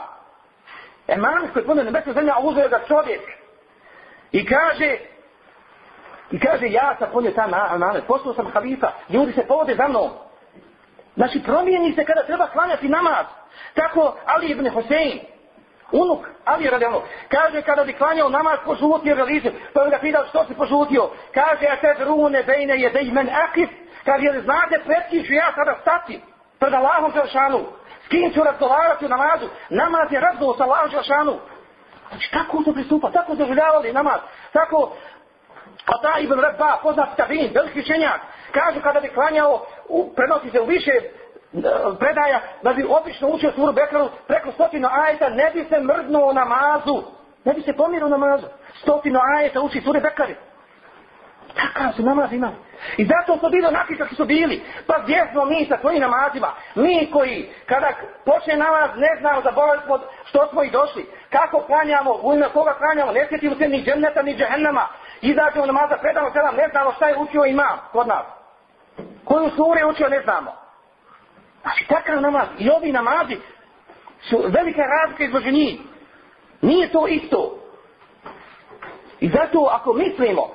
Emanet koji ponudio nebesima i zemljima, a uzeo ga čovjek. I kaže, i kaže, ja sam ponio ta emanet, postao sam halifa, ljudi se povode za mnom. Znači, promijeni se kada treba slanjati namaz. Tako Ali ibn Hosein, unuk Ali radi ono, kaže kada bi klanjao namaz po životnje religiju, pa je ga pitao što si po životnjo. Kaže, a te drune bejne jedej men akif, Kaže, jel znate predki ću ja sada stati pred Allahom Želšanu? S kim ću razgovarati u namazu? Namaz je razgovor sa Allahom Želšanu. Znači, kako to pristupa? Tako doživljavali namaz? Tako, a pa ta Ibn Rabba, poznat Tabin, veliki čenjak, kaže kada bi klanjao, u, prenosi se u više e, predaja, da bi obično učio suru Bekaru preko stotinu ajeta, ne bi se mrdnuo namazu. Ne bi se pomirao namazu. Stotinu ajeta uči sure Bekaru. Takav su namaz imali. I zato su bili onaki kako su bili. Pa gdje smo mi sa svojim namazima? Mi koji, kada počne namaz, ne znamo, zaboravili smo što smo i došli. Kako klanjamo, u ime koga klanjamo, ne sjetimo se ni džemneta, ni džehennama. Izađemo namaza, predamo sedam, ne znamo šta je učio imam kod nas. Koju suru je učio, ne znamo. Znači, takav namaz. I ovi namazi su velike razlike između njih. Nije to isto. I zato, ako mislimo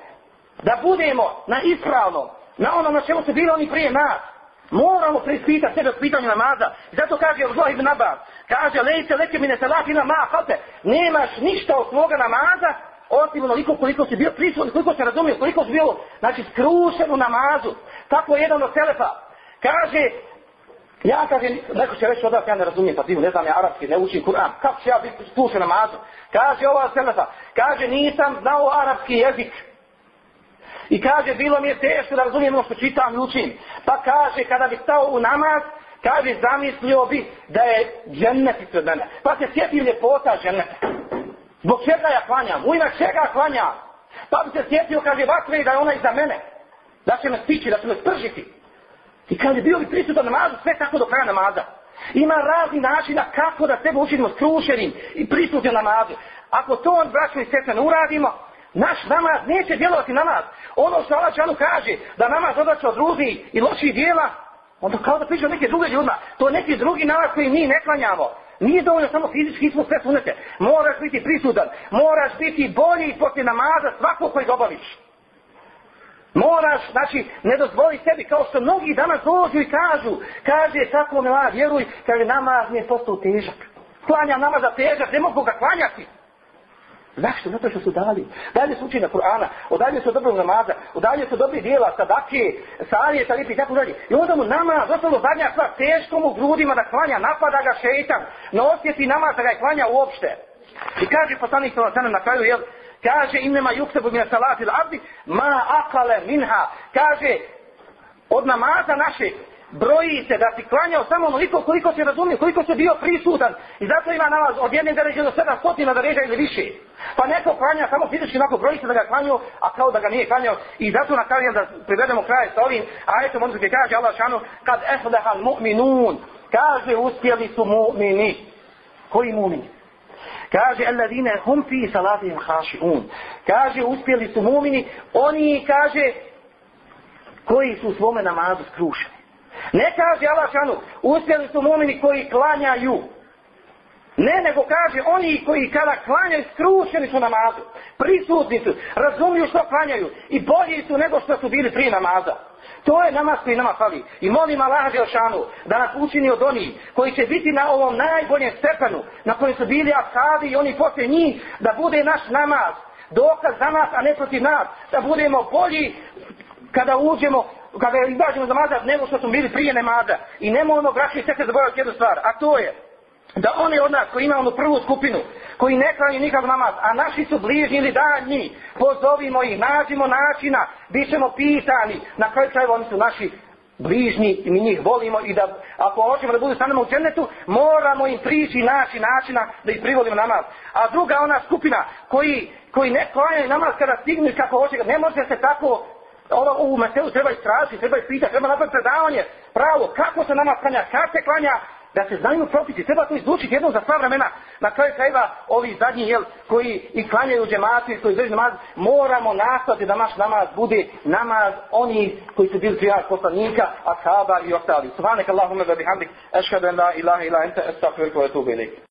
da budemo na ispravnom, na onom na čemu su bili oni prije nas. Moramo prispitati sebe u pitanju namaza. Zato kaže Allah ibn Abbas, kaže, lejte leke mine salat ila ma hape, nemaš ništa od svoga namaza, osim onoliko koliko si bio prisutno, koliko se razumio, koliko si bio, znači, skrušen u namazu. Tako jedan od selefa, kaže, ja kaže, neko će reći odavljati, ja ne razumijem, pa ti ne znam, ja arapski, ne učim Kur'an, kako ću ja biti skrušen u namazu? Kaže ova selefa, kaže, nisam znao arapski jezik, I kaže, bilo mi je teško da razumijem ono što čitam i učim. Pa kaže, kada bi stao u namaz, kaže, zamislio bi da je džennet ispred mene. Pa se sjetim ljepota dženneta. Zbog čega ja klanjam? U ime čega klanjam? Pa bi se sjetio, kaže, vatre da je ona iza mene. Da će me stići, da će me spržiti. I kaže, bio bi prisutan namazu, sve tako do kraja namaza. Ima razni načina kako da sebe učinimo skrušenim i prisutnim namazu. Ako to on, braćo i sestre, ne uradimo, Naš namaz neće djelovati namaz. Ono što Allah Čanu kaže da namaz odlači od ruzi i loših dijela, onda kao da priča neke druge ljudima. To je neki drugi namaz koji mi ne klanjamo. Nije dovoljno samo fizički ismu sve sunete. Moraš biti prisudan. Moraš biti bolji poti namaza svakog koji obaviš. Moraš, znači, ne dozvoli sebi, kao što mnogi danas dođu i kažu, kaže, tako me vjeruj, kaže, namaz mi je postao težak. Klanjam namaza težak, ne mogu ga klanjati. Zašto? Zato što su dali. Dalje su učina Kur'ana, odalje su dobrog namaza, odalje su dobri dijela, sadake, salije, salije, i tako dalje. I onda mu namaz, ostalo zadnja stvar, teško mu grudima da klanja, napada ga šeitan, ne osjeti namaz da ga je klanja uopšte. I kaže poslanik sa nam na kraju, jel, kaže imema juktebu mina salatil abdi, ma akale minha, kaže, od namaza naše, broji se da si klanjao samo onoliko koliko si razumio, koliko si bio prisutan. I zato ima nalaz od jedne deređe do sedam stotina deređa ili više. Pa neko klanja samo fizički onako broji se da ga klanjao, a kao da ga nije klanjao. I zato na kraju da privedemo kraje sa ovim ajetom, ono se kaže Allah šanu, kad ehlehan mu'minun, kaže uspjeli su mu'mini. Koji mu'mini? Kaže, alladine hum fi salatihim haši'un. Kaže, uspjeli su mu'mini, oni kaže, koji su u svome namazu skrušeni. Ne kaže Alašanu, uspjeli su momini koji klanjaju. Ne, nego kaže, oni koji kada klanjaju, skrušeni su namazu. Prisutni su, razumiju što klanjaju. I bolji su nego što su bili prije namaza. To je namaz koji nama fali. I molim Allah Želšanu da nas učini od onih koji će biti na ovom najboljem stepenu na kojem su bili asadi i oni poslije njih da bude naš namaz dokaz za nas, a ne protiv nas, da budemo bolji kada uđemo kada je izbažimo za mazat, nego što smo bili prije nemaza. I nemojmo, ono braći i sestre, zaboraviti jednu stvar, a to je, da oni od nas koji imamo prvu skupinu, koji ne klanju nikad namaz, a naši su bližnji ili danji, pozovimo ih, nađimo načina, bit ćemo pitani, na kraju kraju oni su naši bližnji i mi njih volimo i da ako hoćemo da budu stanemo u džennetu, moramo im prići naši načina da ih privolimo namaz. A druga ona skupina koji, koji ne klanjaju namaz kada stignu kako hoće, ne može se tako ono u Mateju treba istražiti, treba ispitati, treba napraviti predavanje, pravo, kako se nama klanja, kako se klanja, da se znaju propiti, treba to izlučiti jednom za sva vremena, na kraju krajeva ovi zadnji, jel, koji i klanjaju u džematu, koji izveži namaz, moramo nastaviti da naš namaz bude namaz oni koji su bili prijatelj poslanika, ashaba i ostali. Subhanak Allahumma da bihamdik, eškadu en la ilaha ilaha enta, estafirku etubu ilik.